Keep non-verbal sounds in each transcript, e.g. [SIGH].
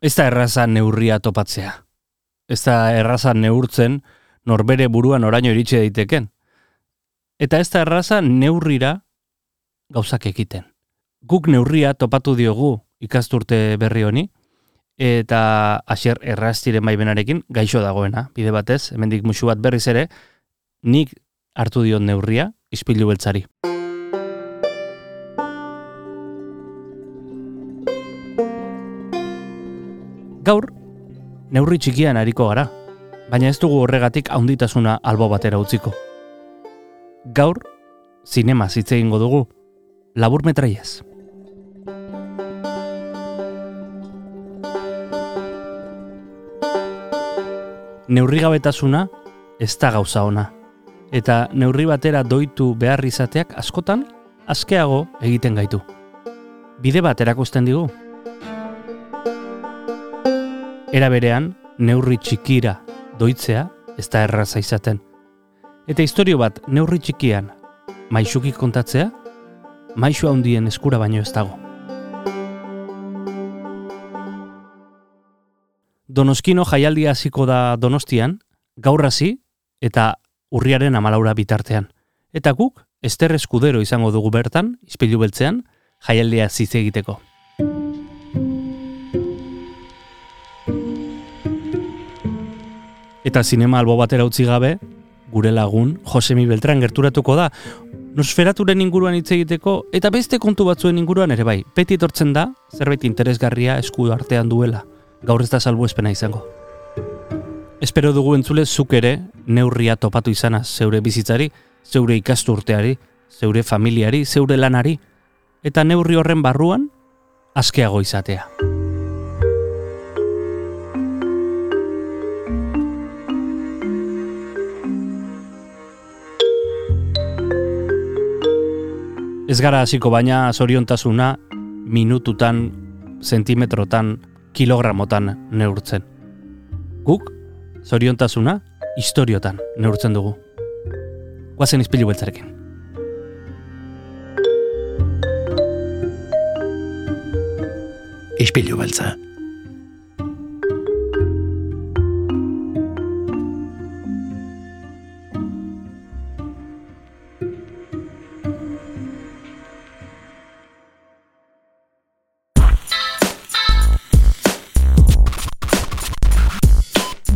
Ez da erraza neurria topatzea. Ez da erraza neurtzen norbere buruan oraino iritsi daiteken. Eta ez da erraza neurrira gauzak ekiten. Guk neurria topatu diogu ikasturte berri honi, eta asier erraztiren baibenarekin gaixo dagoena, bide batez, hemendik musu bat berriz ere, nik hartu dion neurria, ispilu beltzari. Gaur, neurri txikian ariko gara, baina ez dugu horregatik haunditasuna albo batera utziko. Gaur, zinema zitze egingo dugu, labur metraiez. Neurri gabetasuna ez da gauza ona, eta neurri batera doitu behar izateak askotan, askeago egiten gaitu. Bide bat erakusten digu, Era berean, neurri txikira doitzea ez da erraza izaten. Eta historio bat neurri txikian maixuki kontatzea, maixu handien eskura baino ez dago. Donoskino jaialdia hasiko da Donostian, gaur hasi eta urriaren amalaura bitartean. Eta guk, Ester Eskudero izango dugu bertan, izpilu beltzean, jaialdia ziz egiteko. Eta zinema albo batera utzi gabe, gure lagun Josemi Beltran gerturatuko da. Nosferaturen inguruan hitz egiteko eta beste kontu batzuen inguruan ere bai. Peti etortzen da, zerbait interesgarria esku artean duela. Gaur ez da salbu espena izango. Espero dugu entzule zuk ere neurria topatu izana zeure bizitzari, zeure ikasturteari, zeure familiari, zeure lanari, eta neurri horren barruan, askeago izatea. Ez gara hasiko baina zoriontasuna minututan, zentimetrotan, kilogramotan neurtzen. Guk, zoriontasuna, historiotan neurtzen dugu. Guazen izpilu beltzarekin. Izpilu beltza.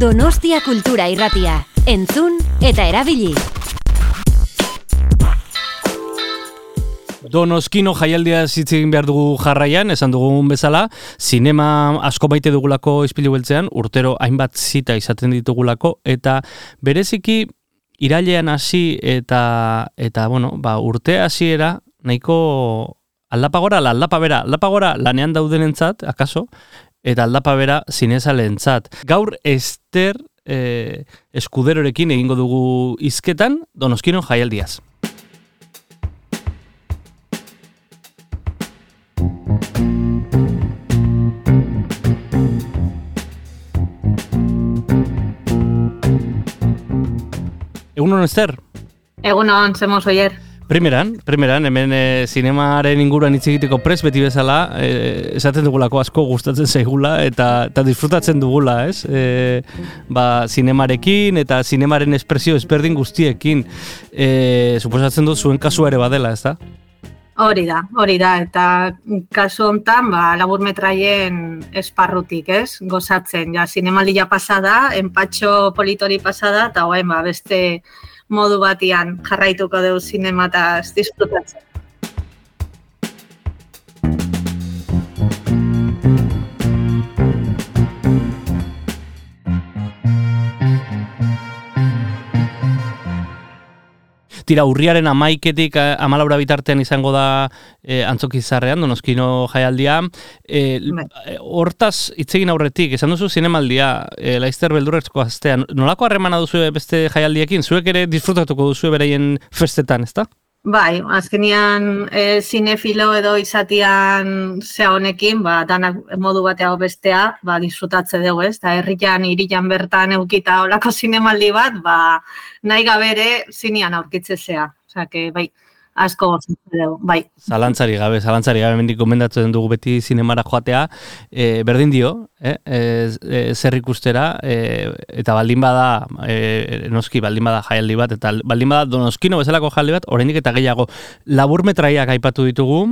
Donostia Kultura Irratia. Entzun eta erabili. Donoskino jaialdia zitzegin behar dugu jarraian, esan dugun bezala, sinema asko baite dugulako izpilu beltzean, urtero hainbat zita izaten ditugulako, eta bereziki irailean hasi eta eta bueno, ba, urte hasiera nahiko aldapa gora, aldapa bera, aldapa gora lanean daudenentzat, akaso, eta aldapa bera zinezalentzat. Gaur Ester eh, eskuderorekin egingo dugu izketan Donoskino jaialdiaz. Egunon Ester? Egunon, zemos oier. Primeran, primeran, hemen e, zinemaren inguruan hitz egiteko pres beti bezala, e, esaten dugulako asko gustatzen zaigula eta, eta disfrutatzen dugula, ez? E, ba, zinemarekin eta zinemaren espresio ezberdin guztiekin, e, suposatzen dut zuen kasu ere badela, ez da? Hori da, hori da, eta kasu hontan, ba, labur metraien esparrutik, ez? Gozatzen, ja, zinemaldia pasada, enpatxo politori pasada, eta hoen, ba, beste modu batian jarraituko dugu zinemataz disfrutatzen. Tira, urriaren amaiketik eh, amalaura bitartean izango da e, antzokizarrean, donoskino jaialdia. E, hortaz, itzegin aurretik, esan duzu zinemaldia, e, laizter beldurrezko aztean, nolako harremana duzu beste jaialdiekin? Zuek ere disfrutatuko duzu bereien festetan, ezta? Bai, azkenian e, zinefilo edo izatian zea honekin, ba, danak modu bateago bestea, ba, disfrutatze dugu, ez? Da, herrian, irian bertan eukita olako zinemaldi bat, ba, nahi gabere zinean aurkitze zea. Osa, que, bai, asko gozatzen dugu, bai. Zalantzari gabe, zalantzari gabe mendik gomendatzen dugu beti zinemara joatea, e, berdin dio, eh? e, e, zer ikustera, e, eta baldin bada, e, noski baldin bada jaialdi bat, eta baldin bada donoskino bezalako jaialdi bat, oraindik eta gehiago laburmetraiak aipatu ditugu,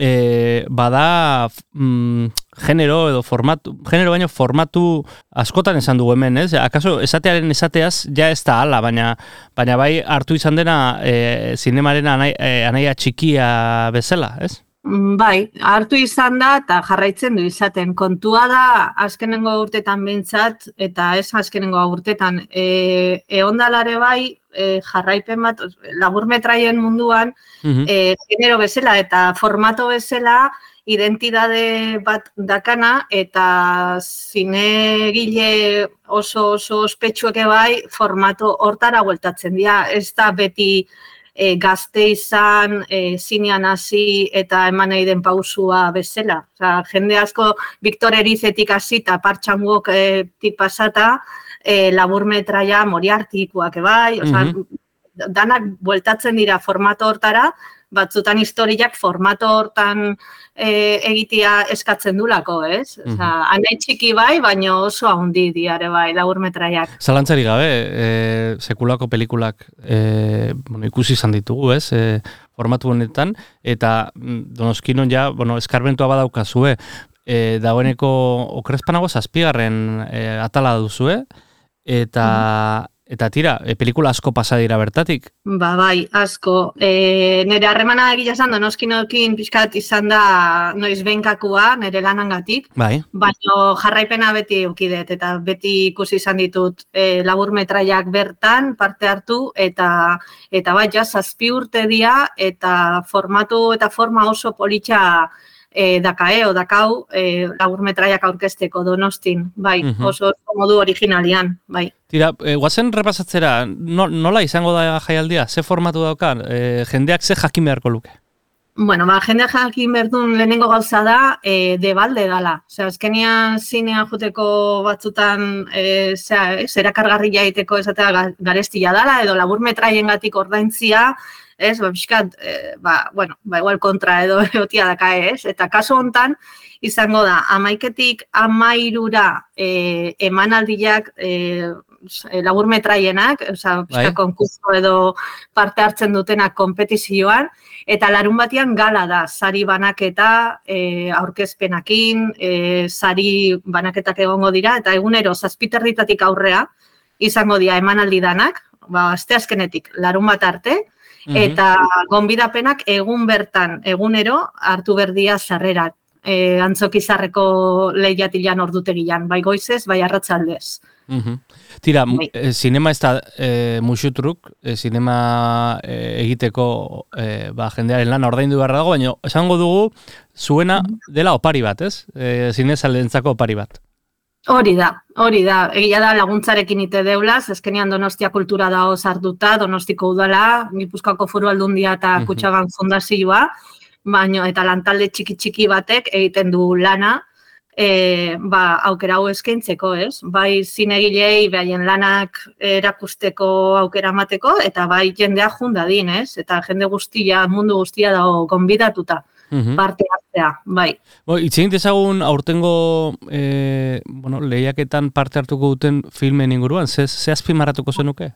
e, bada mm, genero edo formatu, genero baino formatu askotan esan dugu hemen, ez? Akaso esatearen esateaz ja ez da ala, baina, baina bai hartu izan dena e, zinemaren anai, e, anaia txikia bezala, ez? Mm, bai, hartu izan da eta jarraitzen du izaten. Kontua da azkenengo urtetan behintzat eta ez azkenengo urtetan e, eondalare bai e, jarraipen bat laburmetraien munduan mm genero bezala eta formato bezala identidade bat dakana eta zinegile oso oso ospetsueke bai formato hortara bueltatzen dira. Ez da beti e, gazte izan, e, zinean hasi eta eman nahi den pausua bezala. Osa, jende asko Viktor Erizetik hasi eta partxangok e, pasata, e, labur metraia moriartikuak ebai, osa, danak bueltatzen dira formato hortara, batzutan historiak formato hortan e, egitea eskatzen dulako, ez? Mm -hmm. txiki bai, baina oso handi diare bai, laur metraiak. Zalantzari gabe, e, sekulako pelikulak e, bueno, ikusi izan ditugu, ez? E, formatu honetan, eta mm, donoskinon ja, bueno, eskarbentua badaukazue, e, dagoeneko okrespanago zazpigarren e, atala duzue, eta Eta tira, e, pelikula asko pasa dira bertatik? Ba, bai, asko. E, nire harremana egia esan donoskinokin pixkat izan da noiz behinkakua, nire lanangatik. Bai. Baina jarraipena beti eukidet, eta beti ikusi izan ditut e, labur metraiak bertan parte hartu, eta eta bai, ja, zazpi urte dia, eta formatu eta forma oso politxa e, dakae, o dakau, e, labur metraiak aurkesteko donostin, bai, uh oso modu originalian, bai. Tira, e, guazen repasatzera, no, nola izango da jaialdia? Ze formatu daukan? E, jendeak ze jakin beharko luke? Bueno, ba, jendeak jakin berdun lehenengo gauza da, e, debalde dala. Osea, azkenian zinean juteko batzutan e, zera, e, zera kargarri jaiteko esatea garestia dala, edo labur gatik ordaintzia, ez, ba, pixkat, e, ba, bueno, ba, igual kontra edo [LAUGHS] egotia daka, ez, eta kaso hontan, izango da, amaiketik amairura e, emanaldiak e, labur metraienak, oza, pixka bai. edo parte hartzen dutenak kompetizioan, eta larun batian gala da, sari banaketa e, aurkezpenakin, e, sari banaketak egongo dira, eta egunero zazpiterditatik aurrea, izango dira emanaldi danak, ba, azte azkenetik, larun bat arte, Eta gonbidapenak egun bertan, egunero, hartu berdia sarrerak. E, antzokizarreko lehiatilan ordutegian, bai goizez, bai arratzaldez. Mm Tira, bai. e, sinema ez da e, musutruk, e, sinema e, egiteko e, ba, jendearen lan ordaindu behar dago, baina esango dugu zuena dela opari bat, ez? E, Zinezaleentzako opari bat. Hori da, hori da. Egia da laguntzarekin ite deula, azkenean Donostia kultura da osartuta, Donostiko udala, Gipuzkoako Foru Aldundia eta mm Kutxaban Fundazioa, baino eta lantalde txiki txiki batek egiten du lana, e, ba, aukera hau eskaintzeko, ez? Bai zinegilei behaien lanak erakusteko aukera mateko eta bai jendea jundadin, ez? Eta jende guztia, mundu guztia dago gonbidatuta -hmm. parte hartzea, bai. Bo, Itzein dezagun aurtengo e, bueno, lehiaketan parte hartuko duten filmen inguruan, ze, ze azpimarratuko zenuke?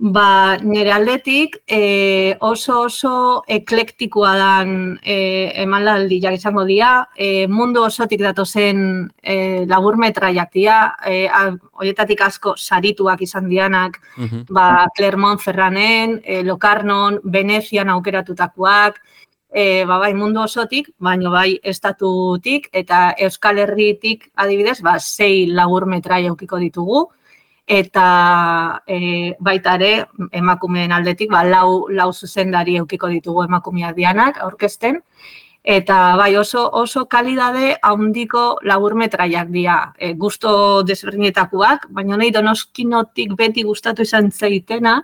Ba, nire aldetik e, oso oso eklektikoa dan e, emanaldi jak izango dira, e, mundu osotik datozen e, labur metraiak dira, e, horietatik asko sarituak izan dianak, mm ba, Clermont Ferranen, e, Locarnon, Venezian aukeratutakoak, e, ba, bai mundu osotik, baino bai estatutik eta Euskal Herritik adibidez, ba, sei lagur metrai eukiko ditugu, eta e, baita ere emakumeen aldetik, ba, lau, lau zuzendari eukiko ditugu emakumeak dianak aurkezten, eta bai oso oso kalidade handiko labur metraiak dira. E, gusto desberdinetakoak, baina nahi donoskinotik beti gustatu izan zeitena,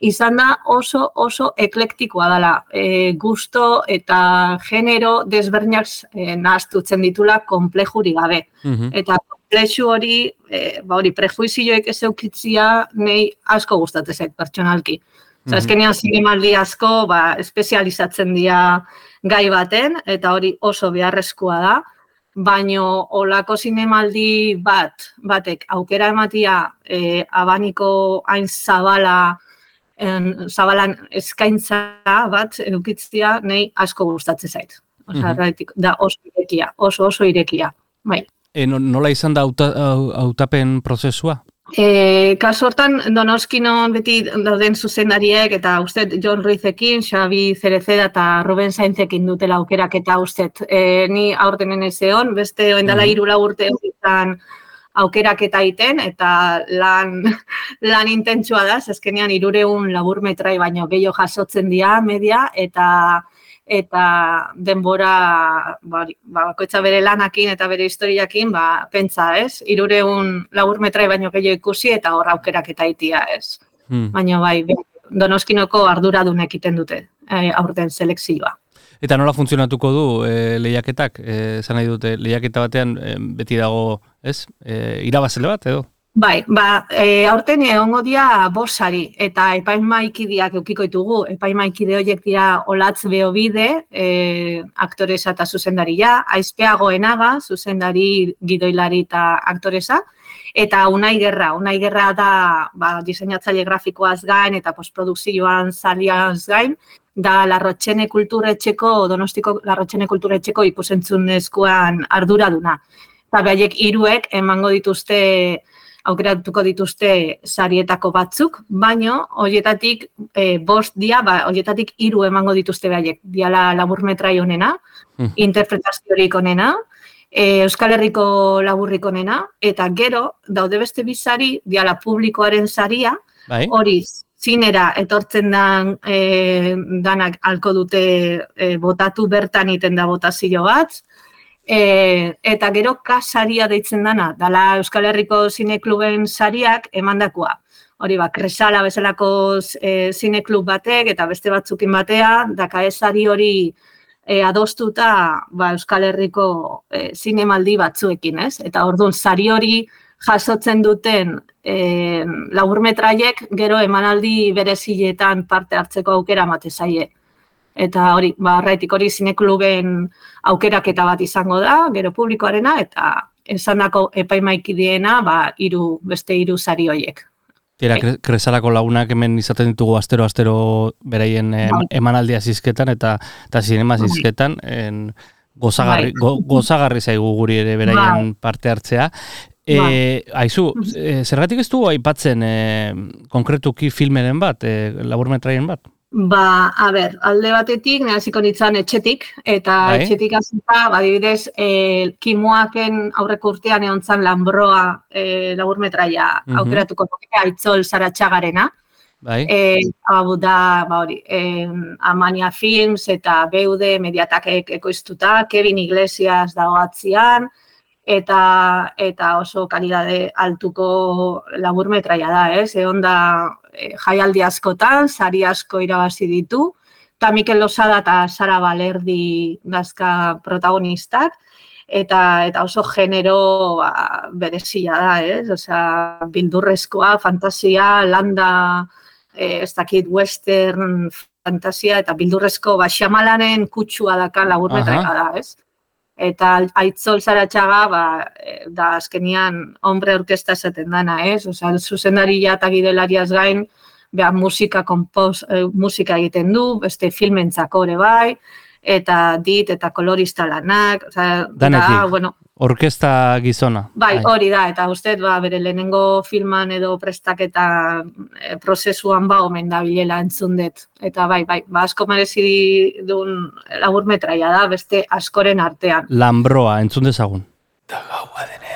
izan da oso oso eklektikoa dela. E, gusto eta genero desberdinak e, nahaztutzen ditula komplejuri gabe. Mhm. Eta komplexu hori, e, ba hori, prejuizioek ez eukitzia, nei asko gustatzen zait pertsonalki. Osa, eskenean zinemaldi asko, ba, espezializatzen dira gai baten, eta hori oso beharrezkoa da, baino olako zinemaldi bat, batek aukera ematia e, abaniko hain zabala, en, zabalan eskaintza bat edukitzia, nei asko gustatzen zait. Osa, Mhm. da oso irekia, oso oso irekia. Bai. E, no- nola izan da hauta- hau- hautapen prozesua? E, kasu hortan, Donoskinon beti dauden zuzendariek, eta uste John Ruizekin, Xabi Cereceda eta Ruben Sainzekin dutela aukerak eta uste e, ni aurtenen ez egon, beste oendala Mhm. hiru lau urte izan aukerak eta iten, eta lan, [LAUGHS] lan intentsua da, zezkenean irureun labur metrai baino gehiago jasotzen dira media, eta eta denbora ba, ba, bakoitza bere lanakin eta bere historiakin, ba, pentsa, ez? Irureun labur metrai baino gehiago ikusi eta hor aukerak eta itia, ez? Hmm. Baina bai, donoskinoko arduradun egiten dute e, aurten selekzioa. Eta nola funtzionatuko du e, lehiaketak? E, zan nahi dute, lehiaketa batean e, beti dago, ez? E, irabazele bat, edo? Bai, ba, e, aurten egongo dira bosari eta epaimaikideak eukiko ditugu. Epaimaikide horiek dira Olatz Beobide, e, aktoresa eta zuzendaria, Aizpeago Enaga, zuzendari, gidoilari eta aktoresa, eta Unai Gerra. Unai Gerra da ba, diseinatzaile grafikoaz gain eta postprodukzioan zaliaz gain, da Larrotxene kulturetxeko, Donostiko Larrotxene kulturetxeko ikusentzunezkoan arduraduna. Eta behaiek hiruek emango dituzte aukeratuko dituzte sarietako batzuk, baino horietatik e, bost dia, ba, horietatik hiru emango dituzte behaiek. Diala laburmetrai onena, Mhm. interpretaziorik onena, e, Euskal Herriko laburrik onena, eta gero, daude beste bizari, diala publikoaren saria, Bai? hori zinera etortzen dan e, danak alko dute e, botatu bertan iten da botazio bat, e, eta gero kasaria deitzen dana, dala Euskal Herriko zinekluben sariak emandakoa. Hori ba, kresala bezalako e, zineklub batek eta beste batzukin batea, daka sari hori e, adostuta ba, Euskal Herriko e, zinemaldi batzuekin, ez? Eta orduan sari hori jasotzen duten e, laburmetraiek gero emanaldi bereziletan parte hartzeko aukera mate zaie. Eta hori, ba, horretik hori zinekluben aukeraketa bat izango da, gero publikoarena, eta esandako epaimaikideena, ba, hiru beste hiru sari hoiek. Tira, Bai. kre- kresalako lagunak hemen izaten ditugu astero-astero beraien em, Bai. emanaldia zizketan eta eta zinema Bai. zizketan en, gozagarri, go, gozagarri zaigu guri ere beraien parte hartzea. E, aizu, [LAUGHS] e, zergatik ez du aipatzen e, konkretuki filmeren bat, e, laburmetraien bat? Ba, a ber, alde batetik, nahaziko nintzen etxetik, eta Bai. etxetik azita, badibidez, e, kimuaken aurreko urtean egon zan Lambroa e, laburmetraia Mhm. aukeratuko nuke, aitzol zaratxagarena. Bai? E, hau da, ba hori, e, Amania Films eta Beude mediatakek ekoiztuta, Kevin Iglesias dago atzian, eta, eta oso kalidade altuko laburmetraia da, ez? Egon da e, jaialdi askotan, sari asko irabazi ditu, eta Mikel Losada eta Sara Balerdi dazka protagonistak, eta eta oso genero ba, berezia da, ez? Osea, bildurrezkoa, fantasia, landa, eh, ez dakit western fantasia eta bildurrezko ba Xamalanen kutsua dakan laburmetraia da, ez? Eta aitzol zaratxaga, ba, eh, da azkenian hombre orkesta esaten dana, ez? Osea, zuzendaria eta gidelariaz gain, beha, musika, kompos, eh, musika egiten du, beste filmentzako ere bai, eta dit eta kolorista lanak, Danetik. da, bueno, Orkesta gizona. Bai, hori da, eta uste, ba, bere lehenengo filman edo prestaketa e, prozesuan ba, omen da bilela entzun dut. Eta bai, bai, ba, asko merezi duen laburmetraia da, beste askoren artean. Lambroa, entzun dezagun. Da gaua denean,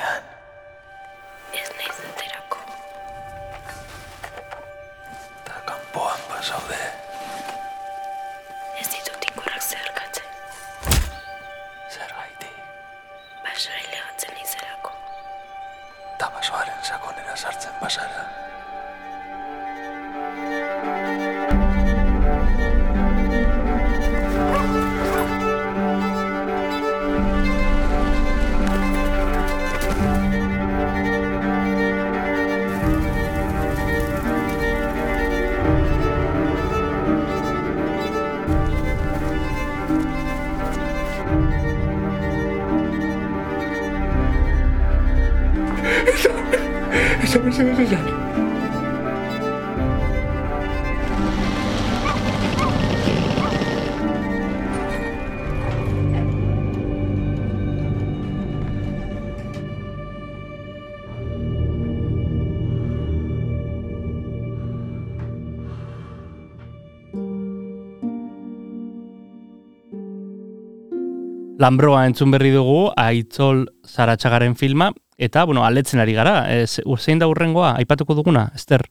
Lambroa entzun berri dugu, Aitzol Zaratxagaren filma, eta, bueno, aletzen ari gara. Ez, zein da urrengoa, aipatuko duguna, Ester?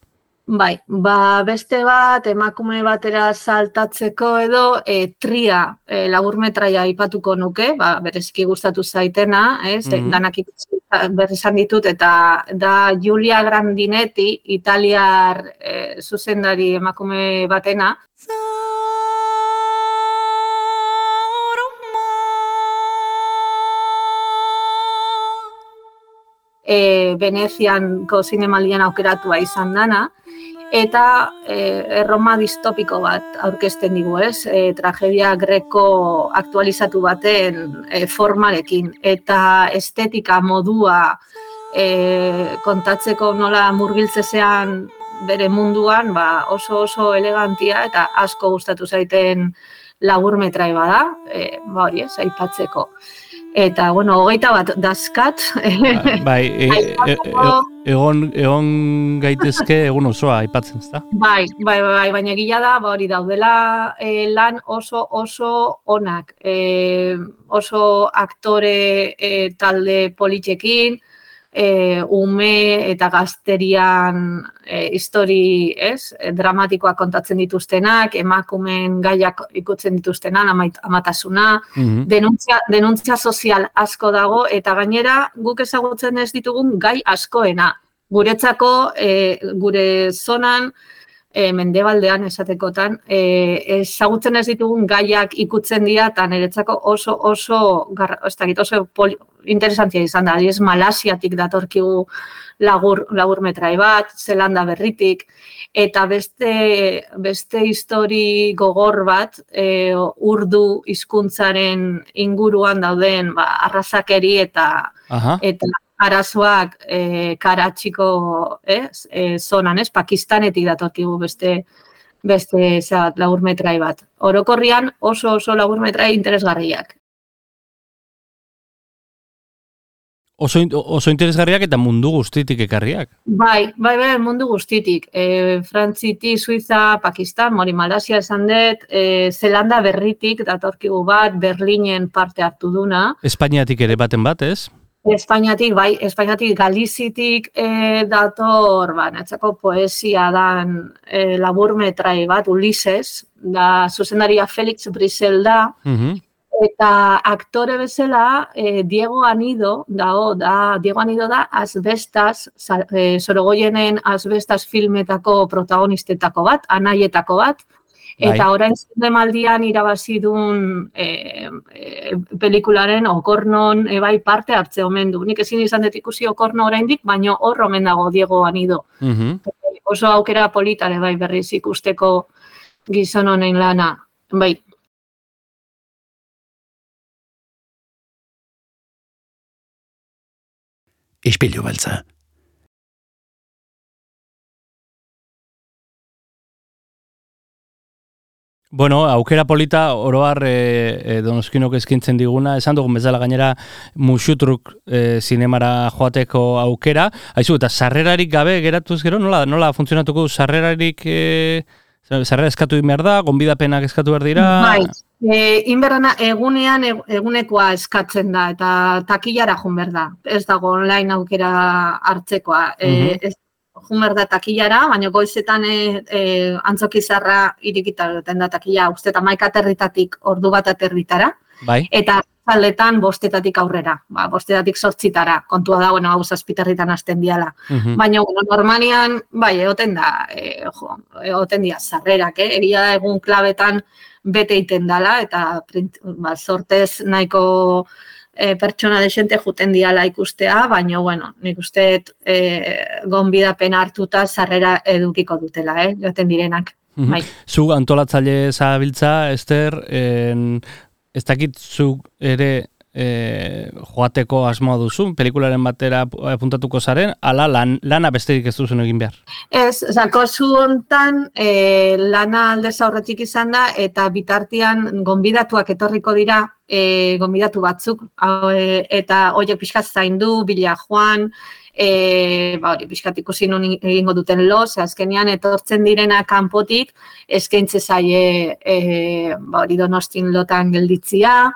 Bai, ba beste bat emakume batera saltatzeko edo e, tria e, laburmetraia aipatuko nuke, ba, bereziki gustatu zaitena, ez? Mhm. Danak ikusi berri izan ditut eta da Giulia Grandinetti, italiar e, zuzendari emakume batena. E, Venezianko zinemaldian aukeratua izan dana, eta e, erroma distopiko bat aurkezten digu, ez? E, tragedia greko aktualizatu baten e, formarekin, eta estetika modua e, kontatzeko nola murgiltzezean bere munduan, ba, oso oso elegantia eta asko gustatu zaiten laburmetrai bada, e, ba hori ez, aipatzeko. Eta, bueno, hogeita bat daskat. Bai, e, e, e, egon, egon gaitezke egun osoa aipatzen, ezta? Bai, bai, bai, bai, baina gila da, ba, hori daudela e, lan oso oso onak. E, oso aktore e, talde politxekin, e, ume eta gazterian e, histori, ez? E, dramatikoak kontatzen dituztenak, emakumen gaiak ikutzen dituztenan, amait, amatasuna, Mhm. denuntzia, denuntzia sozial asko dago eta gainera guk ezagutzen ez ditugun gai askoena. Guretzako e, gure zonan e, mendebaldean esatekotan e, ezagutzen ez ditugun gaiak ikutzen dira eta niretzako oso oso gar, ez dakit, oso poli, interesantia izan da. Adiez Malasiatik datorkigu lagur, laburmetrai bat, Zelanda berritik, eta beste, beste histori gogor bat e, urdu hizkuntzaren inguruan dauden ba, arrazakeri eta Aha. eta arazoak e, karatxiko ez, e, zonan, ez, Pakistanetik datorkigu beste beste zat, laburmetrai bat. Orokorrian oso oso laburmetrai interesgarriak. Oso, oso interesgarriak eta mundu guztitik ekarriak. Bai, bai, bai, mundu guztitik. E, Frantziti, Suiza, Pakistan, mori Malasia esan dut, e, Zelanda berritik datorkigu bat, Berlinen parte hartu duna. Espainiatik ere baten bat, ez? Espainiatik, bai, Espainiatik Galizitik e, dator, ba, netzako poesia dan e, laburmetrai bat, Ulises, da zuzendaria Felix Brisel da, Mhm. eta aktore bezala e, Diego Anido, dago, da, Diego Anido da Asbestas, za- e, Sorogoyenen Asbestas filmetako protagonistetako bat, anaietako bat, Eta Bai. orain zinemaldian irabazi dun e, e, pelikularen okornon e, bai parte hartze omen du. Nik ezin izan dut ikusi okorno oraindik, baina hor omen dago Diego Anido. Mhm. Oso aukera politare bai berriz ikusteko gizon honen lana. Bai, Ispilu beltza. Bueno, aukera polita oroar e, e, donoskinok eskintzen diguna, esan dugun bezala gainera musutruk e, zinemara joateko aukera. Aizu, eta sarrerarik gabe geratuz gero, nola, nola funtzionatuko sarrerarik e, sarrera eskatu behar da, gonbidapenak eskatu behar dira? bai. E, inberrana egunean eg- egunekoa eskatzen da eta takillara jun behar da. Ez dago online aukera hartzekoa. E, Mhm. ez jun behar da takillara, baina goizetan e, e, antzoki zarra irikita egiten da takila, uste eta maika aterritatik ordu bat aterritara, Bai? eta zaldetan bostetatik aurrera, ba, bostetatik sortzitara, kontua da, bueno, hau zazpiterritan hasten diala. Mhm. Baina, bueno, normalian, bai, egoten da, e, jo, egoten dira zarrerak, eh? egia da egun klabetan bete iten dala, eta print, ba, sortez nahiko e, pertsona desente juten diala ikustea, baina, bueno, nik uste e, gonbidapen hartuta zarrera edukiko dutela, eh? joten direnak. Mhm. Bai. Zu antolatzaile zabiltza, Ester, en, ez dakit zu ere e, joateko asmoa duzu, pelikularen batera apuntatuko zaren, ala lan, lana besterik ez duzun egin behar. Ez, zakozu hontan e, lana aldez aurretik izan da eta bitartean gonbidatuak etorriko dira e, gonbidatu batzuk. Hau, e, eta horiek pixkat zaindu, bila joan, e, ba, hori, pixkat ikusi nun egingo duten lo, ze azkenean etortzen direna kanpotik eskaintze zaie e, ba, hori donostin lotan gelditzia,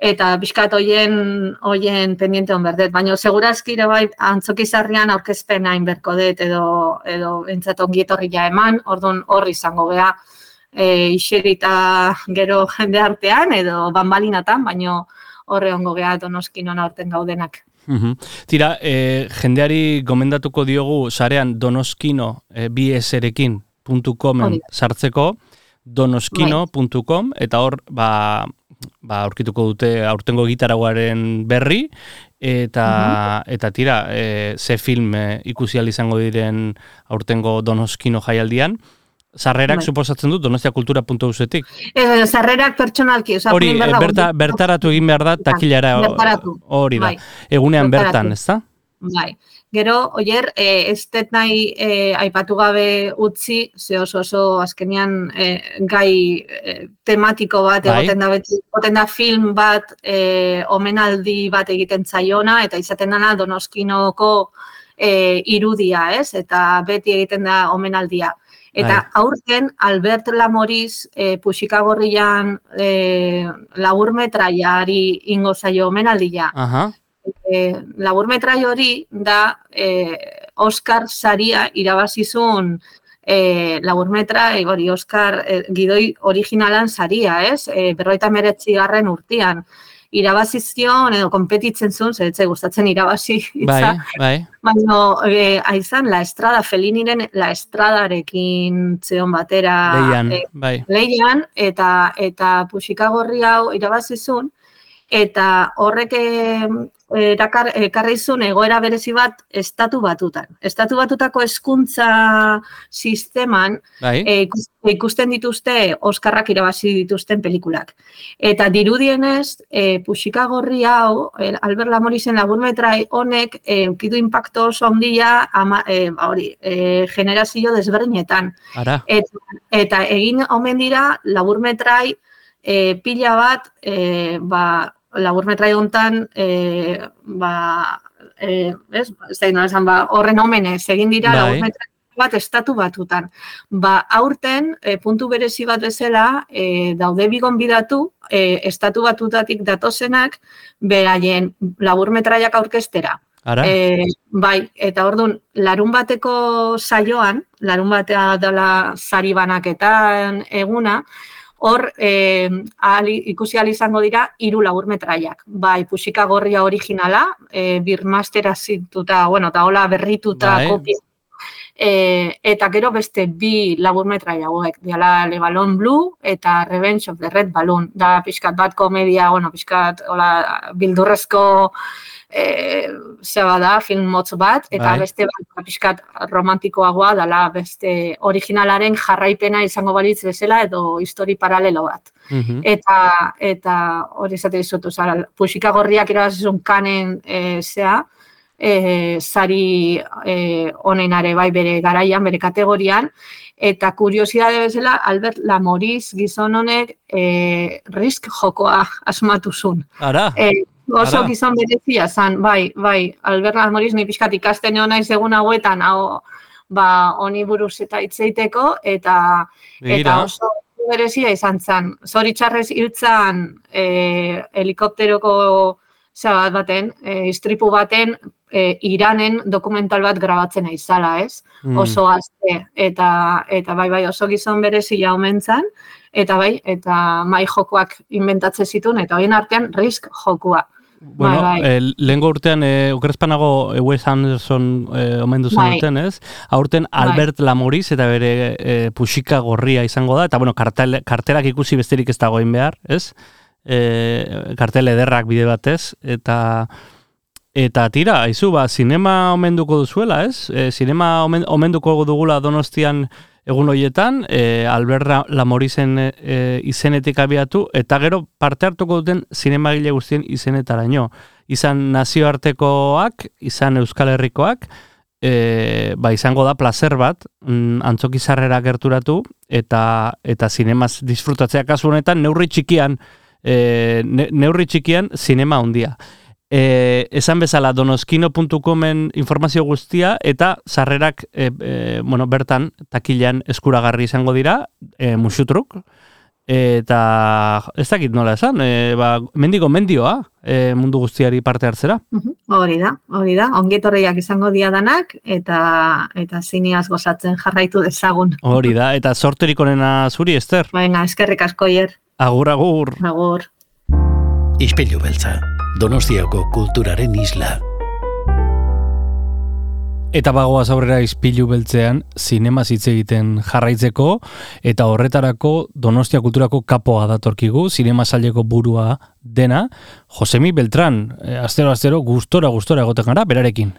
eta pixkat hoien hoien pendiente on berdet, baina segurazki ere bai antzokizarrian aurkezpen hain berko dut edo edo entzat ongi etorri ja eman, ordun hor izango gea e, iserita gero jende artean edo banbalinatan, baino horre ongo gea donoskin ona aurten gaudenak. Mhm. Tira, e, jendeari gomendatuko diogu sarean donoskino e, bieserekin.comen Hori da. sartzeko donoskino.com eta hor ba, ba aurkituko dute aurtengo gitaragoaren berri eta eta tira e, ze film e, ikusi izango diren aurtengo donoskino jaialdian Sarrerak Bai. suposatzen dut donostiakultura.usetik. E, zarrerak pertsonalki, oza, Hori, e, da, berta, bertaratu egin behar da takilara hori da. Bai. Egunean Bertaratu. bertan, ez da? Bai. Gero, oier, e, ez dut nahi e, aipatu gabe utzi, ze oso oso azkenean e, gai e, tematiko bat Bai. egoten da beti, egoten da film bat e, omenaldi bat egiten zaiona, eta izaten dana donoskinoko e, irudia, ez? Eta beti egiten da omenaldia. Eta Bai. aurten Albert Lamoriz e, puxikagorrian e, laburmetraiari ingo zaio omenaldia Aha. e, laburmetrai hori da e, Oscar saria irabazizun e, laburmetrai, hori Oscar e, gidoi originalan saria, ez? E, berroita meretzi garren Irabazizion edo kompetitzen zuen, zeretze gustatzen irabazi [LAUGHS] Bai, bai. baina e, aizan La Estrada, Feliniren La Estradarekin zeon batera Leian, e, bai. leian eta eta puxikagorri hau irabazizun eta horrek eh, erakar, ekarri zuen egoera berezi bat estatu batutan. Estatu batutako hezkuntza sisteman Bai. eh, ikus- ikusten dituzte Oskarrak irabazi dituzten pelikulak. Eta dirudienez, e, puxikagorri hau, eh, Albert Lamorizen laburmetrai honek eh, eukidu impacto oso handia ama, eh, ba hori, eh, generazio desberdinetan. Ara. Eta, eta egin omen dira laburmetrai e, pila bat e, ba, laburmetrai hontan e, ba, e, ez, ez da nola esan, ba, horren omenez egin dira Bai. laburmetrai bat estatu batutan. Ba, aurten, e, puntu berezi bat bezala, e, daude bigon bidatu, e, estatu batutatik datozenak, beraien laburmetraiak aurkestera. Ara. E, bai, eta orduan, larun bateko saioan, larun batea dela sari banaketan eguna, hor e, ahal, ikusi ahal izango dira hiru laburmetraiak. Bai, pusika gorria originala, e, birmastera zintuta, bueno, eta hola berrituta Bai. kopia. E, eta gero beste bi laburmetrai hauek, diala Le Ballon Blue eta Revenge of the Red Balloon. Da pixkat bat komedia, bueno, pixkat hola, bildurrezko e, zeba da, film motz bat, eta Bai. beste bat pixkat romantikoagoa dala beste originalaren jarraipena izango balitz bezala edo histori paralelo bat. Mhm. Eta eta hori esate dizut, osea, puxika gorriak irabazizun kanen e, zea, e, sari e, onenare bai bere garaian, bere kategorian, eta kuriosidade bezala, Albert Lamoriz gizon honek e, risk jokoa asmatu zuen. Ara. E, oso gizon berezia zan, bai, bai, Albert Lamoriz ni pixkat ikasten egon naiz egun hauetan, hau, ba, honi buruz eta hitzeiteko, eta Begira. eta oso berezia izan zen. Zoritxarrez hiltzan e, helikopteroko zera bat baten, e, istripu baten, e, Iranen dokumental bat grabatzen aizala, ez? Mm. Oso azte, eta, eta bai, bai, oso gizon berezia omen eta bai, eta mai jokoak inventatzen zituen, eta horien artean risk jokua. Bueno, bai, bai. eh, lehengo urtean, eh, okrezpanago eh, Wes Anderson eh, omendu Bai. zenuten, ez? Aurten Albert Lamoriz eta bere eh, pusika gorria izango da, eta bueno, kartel, kartelak ikusi besterik ez dagoen behar, ez? Eh, kartel ederrak bide batez, eta eta tira, aizu, ba, sinema omenduko duzuela, ez? Eh, sinema omen, omenduko dugula donostian egun horietan, e, Albert Ra- Lamorizen e, izenetik abiatu, eta gero parte hartuko duten zinemagile guztien izenetaraino. Izan nazioartekoak, izan Euskal Herrikoak, e, ba, izango da placer bat, mm, antzoki sarrera gerturatu, eta eta zinemaz disfrutatzea kasu honetan, neurri txikian, e, ne, neurri txikian, zinema handia. E, esan bezala donoskino.comen informazio guztia eta sarrerak e, e, bueno, bertan takilean eskuragarri izango dira, e, musutruk, eta ez dakit nola esan, e, ba, mendigo mendioa e, mundu guztiari parte hartzera. Mhm, Hori da, hori da. Ongetorriak izango dia danak eta eta zineaz gozatzen jarraitu dezagun. Hori da, eta sorterik onena zuri, Ester. Venga, eskerrik asko hier. Agur, agur. Agur. Ispilu beltza, Donostiako kulturaren isla. Eta bagoaz aurrera izpilu beltzean, zinema hitz egiten jarraitzeko, eta horretarako Donostia Kulturako kapoa datorkigu, zinema saileko burua dena, Josemi Beltran, e, astero astero gustora gustora egoten gara, berarekin.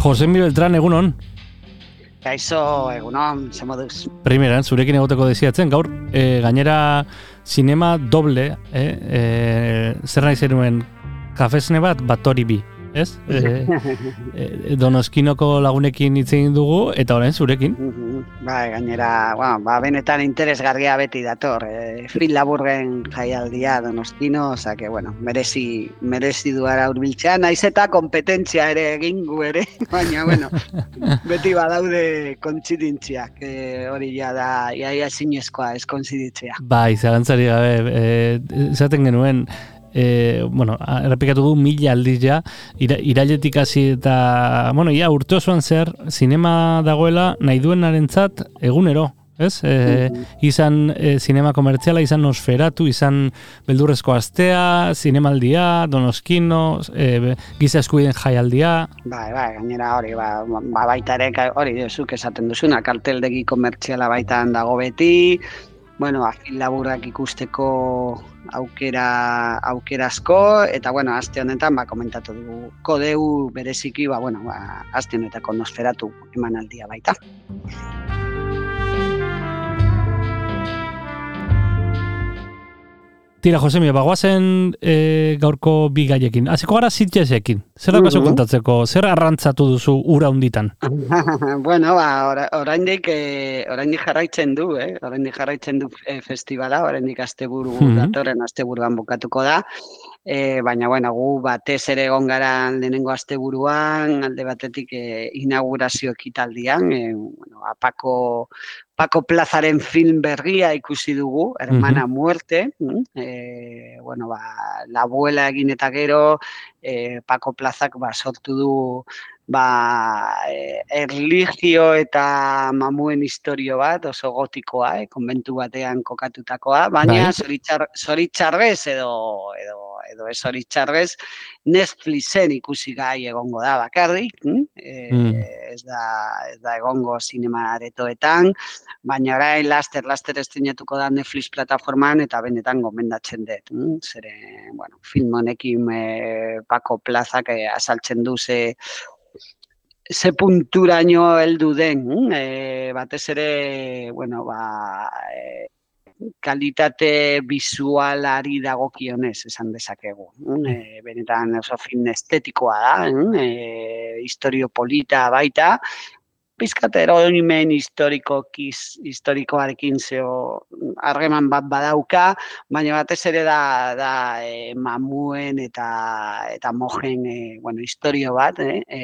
Josemi Beltran, egunon, Kaixo, egunon, ze moduz. primeran, zurekin egoteko desiatzen, gaur, e, gainera zinema doble, e, e, zer nahi zenuen, kafesne bat, bat bi, ez? E, e, [LAUGHS] donoskinoko lagunekin hitz egin dugu, eta orain zurekin. Bai, gainera, bueno, ba, benetan interesgarria beti dator. E, Fril laburgen jaialdia donostino, oza que, bueno, merezi, merezi duara urbiltzea, naiz eta kompetentzia ere egin gu ere, [LAUGHS] baina, bueno, [LAUGHS] beti badaude kontzidintziak, e, hori ja da, iaia zinezkoa ez kontziditzea. Bai, zalantzari gabe, esaten genuen, e, bueno, errepikatu du mila aldiz ja, ira, irailetik hasi eta, bueno, ja, urte osoan zer, zinema dagoela nahi duenarentzat egunero, ez? E, izan e, zinema komertziala, izan nosferatu, izan beldurrezko astea, zinemaldia, donoskino, e, giza eskubiden jaialdia, Bai, bai, gainera hori, ba, ba baita ere, hori, zuk esaten duzuna, karteldegi komertziala baitan dago beti, bueno, afil laburrak ikusteko aukera aukerazko eta bueno, aste honetan ba komentatu dugu kodeu bereziki ba bueno, ba aste honetako nosferatu emanaldia baita. Tira, Josemi, bagoazen e, gaurko bi gaiekin. Hasiko gara zitzesekin. Zer da Mhm. kontatzeko? Zer arrantzatu duzu ura hunditan? [LAUGHS] bueno, ba ora, oraindik eh, oraindik jarraitzen du, eh? Oraindik jarraitzen du eh, festivala, oraindik asteburu Mhm. datorren asteburuan bukatuko da. E, baina, bueno, gu batez ere egon gara lehenengo asteburuan, alde batetik e, inaugurazio ekitaldian, e, bueno, apako, Paco Plazaren film berria ikusi dugu, Hermana Muerte, mm, e, bueno, ba, la abuela egin eta gero, e, Paco Plazak ba, sortu du ba, e, erligio eta mamuen historio bat, oso gotikoa, eh, konbentu batean kokatutakoa, baina Bai. zoritzar, zoritzarrez edo, edo, edo ez zoritzarrez Netflixen ikusi gai egongo da bakarrik, mm? e, Mm. ez, da, ez da egongo sinema aretoetan, baina orain laster laster estrenatuko da Netflix plataforman eta benetan gomendatzen dut. Mm? Zere, bueno, film honekin e, Paco Plazak e, azaltzen du ze ze punturaino heldu den, mm? e, batez ere, bueno, ba, e, kalitate visualari dagokionez esan dezakegu. E, benetan oso film estetikoa da, mm? e, historio polita baita, pizkat eroimen historikokiz, historikoarekin zeo harreman bat badauka, baina batez ere da, da e, mamuen eta eta mojen e, bueno, historio bat, eh? e,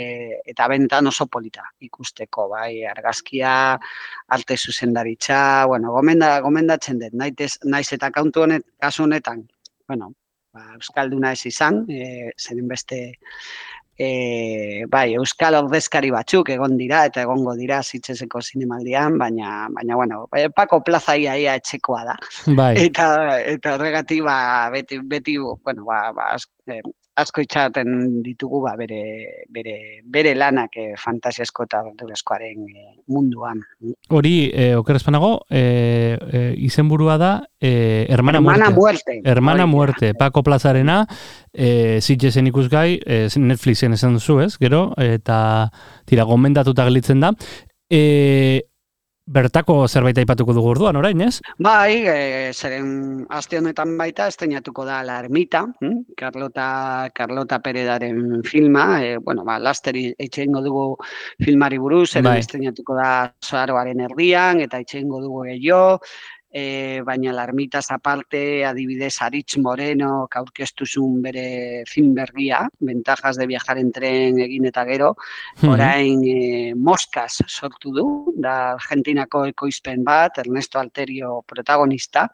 eta bentan oso polita ikusteko, bai, argazkia, arte zuzendaritza, bueno, gomenda, gomendatzen dut, naiz, naiz eta kantu honet, kasu honetan, bueno, ba, Euskalduna ez izan, e, zeren beste e, bai, Euskal ordezkari batzuk egon dira eta egongo dira zitzezeko zinemaldian, baina, baina bueno, bai, Pako Plaza ia, ia etxekoa da. Bai, Eta, eta horregatik, ba, beti, beti, bueno, ba, ba, asko itxaten ditugu ba, bere, bere, bere lanak eh, fantasiasko eta abenturazkoaren eh, munduan. hori, eh, oker espanago, eh, eh, izenburua da, eh, Hermana, Hermana Muerte. muerte. Hermana. Muerte, Paco Plazarena, eh, Sitgesen ikusgai, eh, Netflixen esan duzu, ez, gero, eta tira, gomendatuta gelitzen da. Eh, bertako zerbait aipatuko dugu orduan, orain, ez? Bai, e, zeren aste honetan baita esteinatuko da La Ermita, hm? Carlota, Carlota Peredaren filma, e, bueno, ba, lasteri itxeingo dugu filmari buruz, eren Bai. esteinatuko da Zaharoaren erdian, eta itxeingo dugu gehiago, e, baina La Ermitaz aparte, adibidez, Aritz Moreno, aurkeztuzun bere film berria, Ventajas de viajar en tren egin eta gero, orain e, Moscas sortu du, da Argentinako ekoizpen bat, Ernesto Alterio protagonista,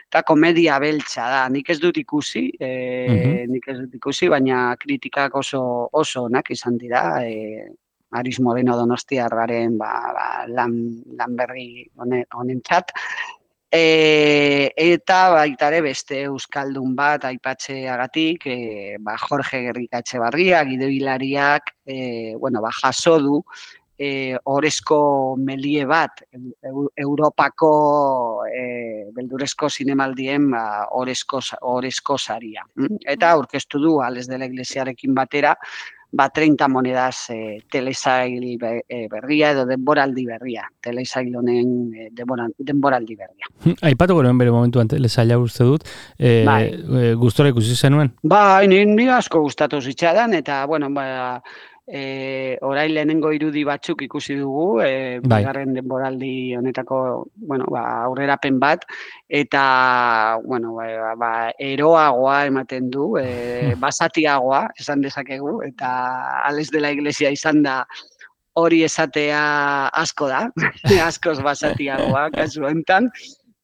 eta komedia beltza da, nik ez dut ikusi, e, nik ez dut ikusi, baina kritikak oso oso onak izan dira, e, Aris Moreno Donostiarraren ba, ba, lan, lan berri hone- honentzat. E, eta baita ere beste euskaldun bat aipatzeagatik, e, ba Jorge Gerrikatxe Barria, gidoilariak, e, bueno, ba jaso du e, orezko melie bat Eu- Europako e, beldurezko zinemaldien ba, orezko, orezko saria. mm? Eta aurkeztu du Ales de la Iglesiarekin batera, ba 30 monedas e, telesail e, berria edo denboraldi berria. Telesail honen e, denbora, denboraldi berria. Aipatuko nuen bere momentuan telesaila uste dut, eh, Bai. eh, gustora ikusi zenuen. Ba, ni, ni asko gustatu zitzaidan eta bueno, ba e, orain lehenengo irudi batzuk ikusi dugu, e, Bai. bigarren denboraldi honetako, bueno, ba, aurrerapen bat eta bueno, ba, ba, eroagoa ematen du, e, basatiagoa esan dezakegu eta Ales de la Iglesia izan da hori esatea asko da, [LAUGHS] askoz basatiagoa kasu honetan.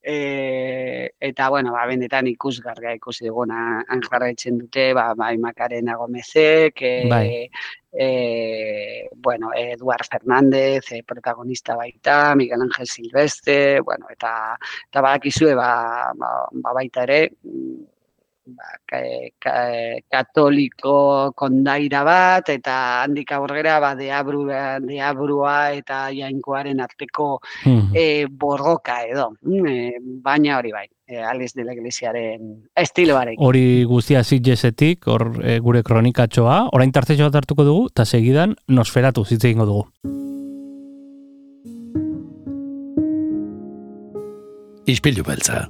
E, eta, bueno, ba, benetan ikusgarria ikusi duguna han jarraitzen dute, ba, bai Macarena Gomezek, e, Bai. e, bueno, Eduard Fernández, e, protagonista baita, Miguel Ángel Silvestre, bueno, eta, eta badakizue, ba, ba, ba baita ere, ba, ka, ka, katoliko kondaira bat, eta handik aurrera, ba, deabru, deabrua eta jainkoaren arteko Mhm. e, borroka edo, mm, e, baina hori bai, e, Ales de la Iglesiaren estiloarekin. Hori guztia Sitgesetik, hor eh, gure kronikatxoa, orain tartetxo bat hartuko dugu, eta segidan Nosferatu hitz egingo dugu. Ispilu beltza.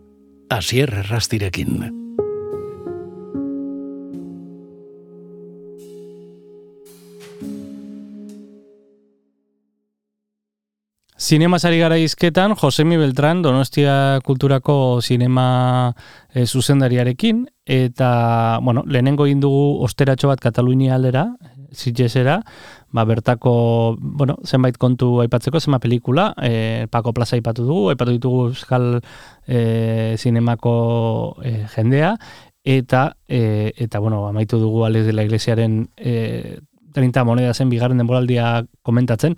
Asier errastirekin. Zinema sari gara izketan, Josemi Beltran, Donostia Kulturako zinema e, zuzendariarekin, eta, bueno, lehenengo egin dugu osteratxo bat Katalunia aldera, Sitgesera, ba, bertako, bueno, zenbait kontu aipatzeko, zenba pelikula, e, Paco Plaza aipatu dugu, aipatu ditugu Euskal e, zinemako e, jendea, eta, e, eta, bueno, amaitu dugu Ales de la Iglesiaren e, 30 moneda zen bigarren denboraldia komentatzen,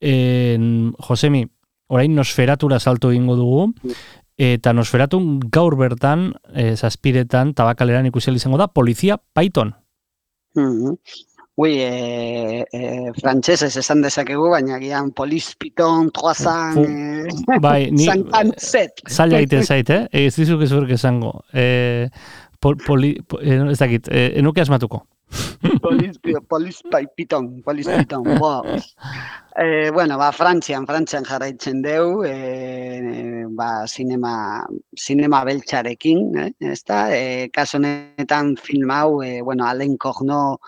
en, Josemi, orain nosferatura salto egingo dugu, eta nosferatu gaur bertan, e, zazpiretan, tabakaleran ikusi izango da, polizia Python. Mhm. Ui, e, e, frantsesez esan dezakegu, baina gian poliz piton, troazan, e, Bai, ni zankantzet. zaila egiten zait, eh? Ez dizuk ez urk esango. E, pol, poli, po, ez dakit, e, enuke asmatuko. [LAUGHS] Poliz, poliz pai piton, poliz piton, bo. [LAUGHS] E, bueno, ba, Frantzian, Frantzian jarraitzen deu, e, ba, sinema, sinema beltxarekin, eh, ezta? E, kaso honetan film hau, e, bueno, Alain Corno,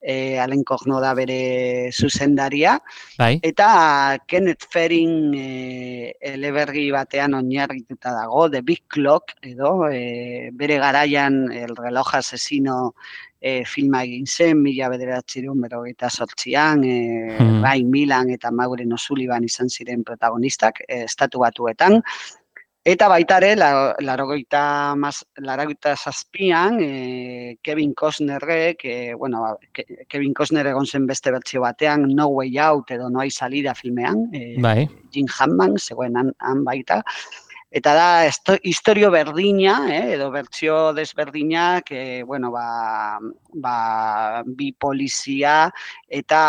e, Alain Corno da bere zuzendaria, Bai, Eta Kenneth Ferin e, eleberri batean oinarrituta dago, The Big Clock, edo e, bere garaian El reloj asesino e, filma egin zen, mila bederatzireun berogeita sortzian, e, Hmm. Ray Milan eta Maureen O'Sullivan izan ziren protagonistak, e, estatu batuetan. Eta baita ere, la- larogeita, mas, larogeita zazpian, e, Kevin Costnerrek, e, bueno, ba, Ke- Kevin Costner egon zen beste bertsio batean, No Way Out edo No Hay Salida filmean, e, Bai. Jim Hammond, zegoen han, han baita. Eta da, historio berdina, eh, edo bertsio desberdinak, eh, bueno, ba, ba, bi polizia eta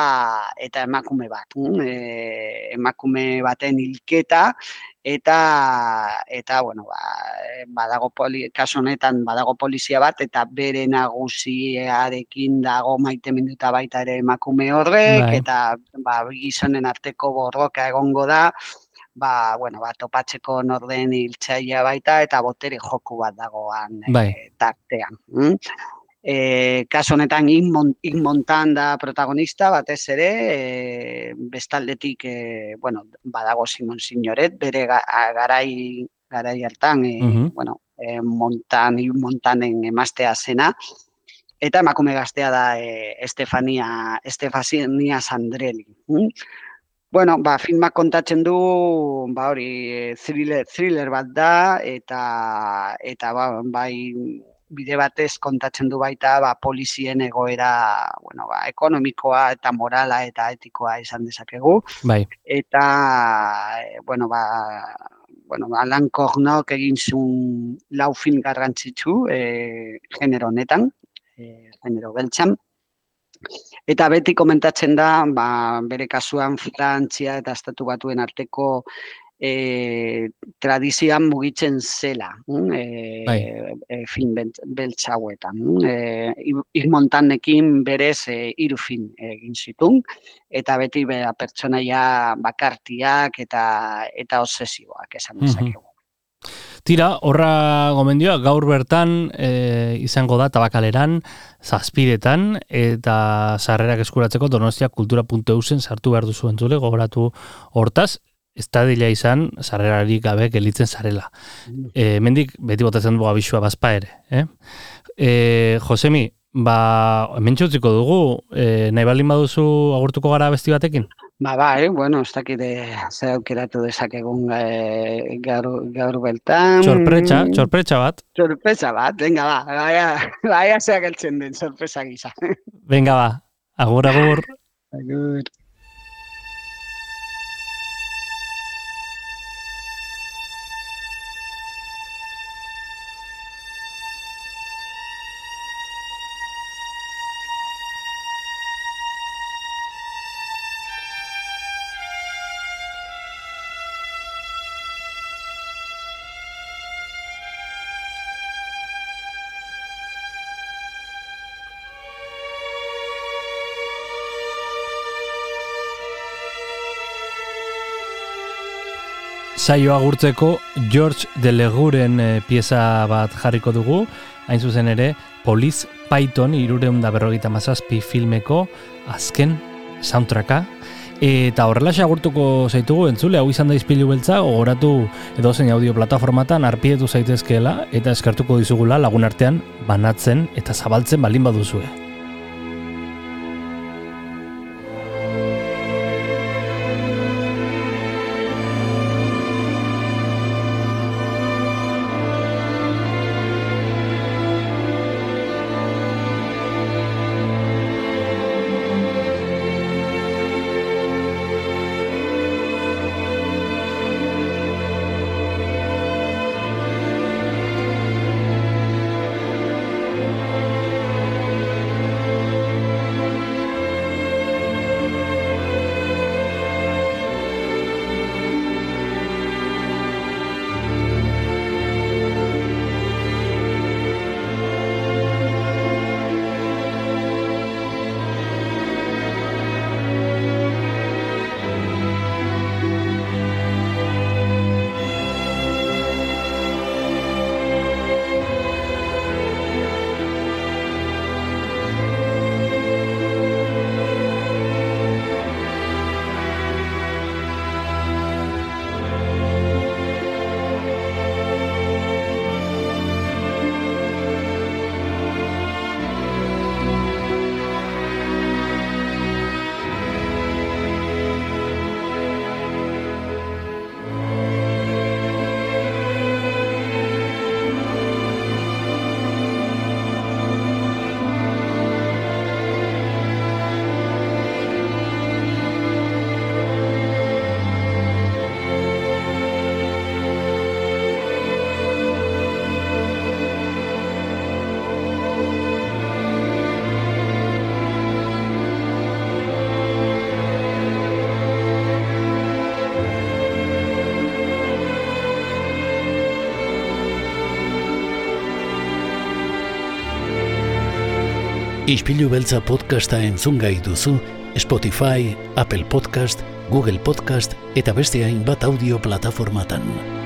eta emakume bat. mm, Eh, emakume baten hilketa, eta eta bueno ba, badago poli, kasu honetan badago polizia bat eta bere nagusiarekin dago maiteminduta baita ere emakume horrek Bai. eta ba gizonen arteko borroka egongo da ba, bueno, ba, topatzeko norden hiltzailea baita eta botere joku bat dagoan eh, Bai. tartean. Mm? E, kasu honetan Yves Mon- Yves Montan da protagonista batez ere, e, bestaldetik e, bueno, badago Simon Signoret, bere ga, garai garai hartan, e, Mhm. bueno, e, Montan, Yves Montanen emaztea zena, eta emakume gaztea da e, Estefania, Estefania Sandrelli. mm? Bueno, ba, filmak kontatzen du, ba hori, e, thriller, thriller bat da, eta, eta ba, bai, bide batez kontatzen du baita, ba, polizien egoera, bueno, ba, ekonomikoa eta morala eta etikoa izan dezakegu Bai. eta eh, bueno ba bueno, Alan Cornok egin zuen lau film garrantzitsu eh, genero honetan, eh, genero beltzan. Eta beti komentatzen da, ba, bere kasuan Frantzia eta Estatu Batuen arteko e, tradizioan mugitzen zela, mm, e, Bai. e, beltz hauetan. mm. E, Ir Montanekin berez e, hiru film egin zitun, eta beti bera pertsonaia bakartiak eta eta obsesioak esan dezakegu. Tira, horra gomendioa, gaur bertan e, izango da tabakaleran, zazpiretan, eta sarrerak eskuratzeko donostia kultura.eusen sartu behar duzu entzule, gogoratu hortaz, ez da dila izan, sarrerarik gabe gelitzen zarela. E, mendik, beti botatzen dugu abisua bazpa ere. Eh? E, Josemi, ba, hemen dugu, e, nahi baldin baduzu agurtuko gara besti batekin? Ba, bai, bueno, ez dakit eh, zer aukeratu dezakegun eh, gaur, gaur beltan. Sorpretxa, sorpretxa bat. Sorpresa bat, venga, ba, baia, baia zeak eltzen den, sorpresa gisa. Venga ba, agur agur. Agur. Saio agurtzeko George de Leguren e, pieza bat jarriko dugu, hain zuzen ere, Police Python irureun da berrogeita mazazpi filmeko azken soundtracka, eta horrela agurtuko zaitugu entzule, hau izan da izpilu beltza, gogoratu edo zein audio plataformatan arpietu zaitezkeela, eta eskartuko dizugula lagun artean banatzen eta zabaltzen balin baduzue. Ispilu beltza podcasta entzun gai duzu Spotify, Apple Podcast, Google Podcast eta beste hainbat audio plataformatan.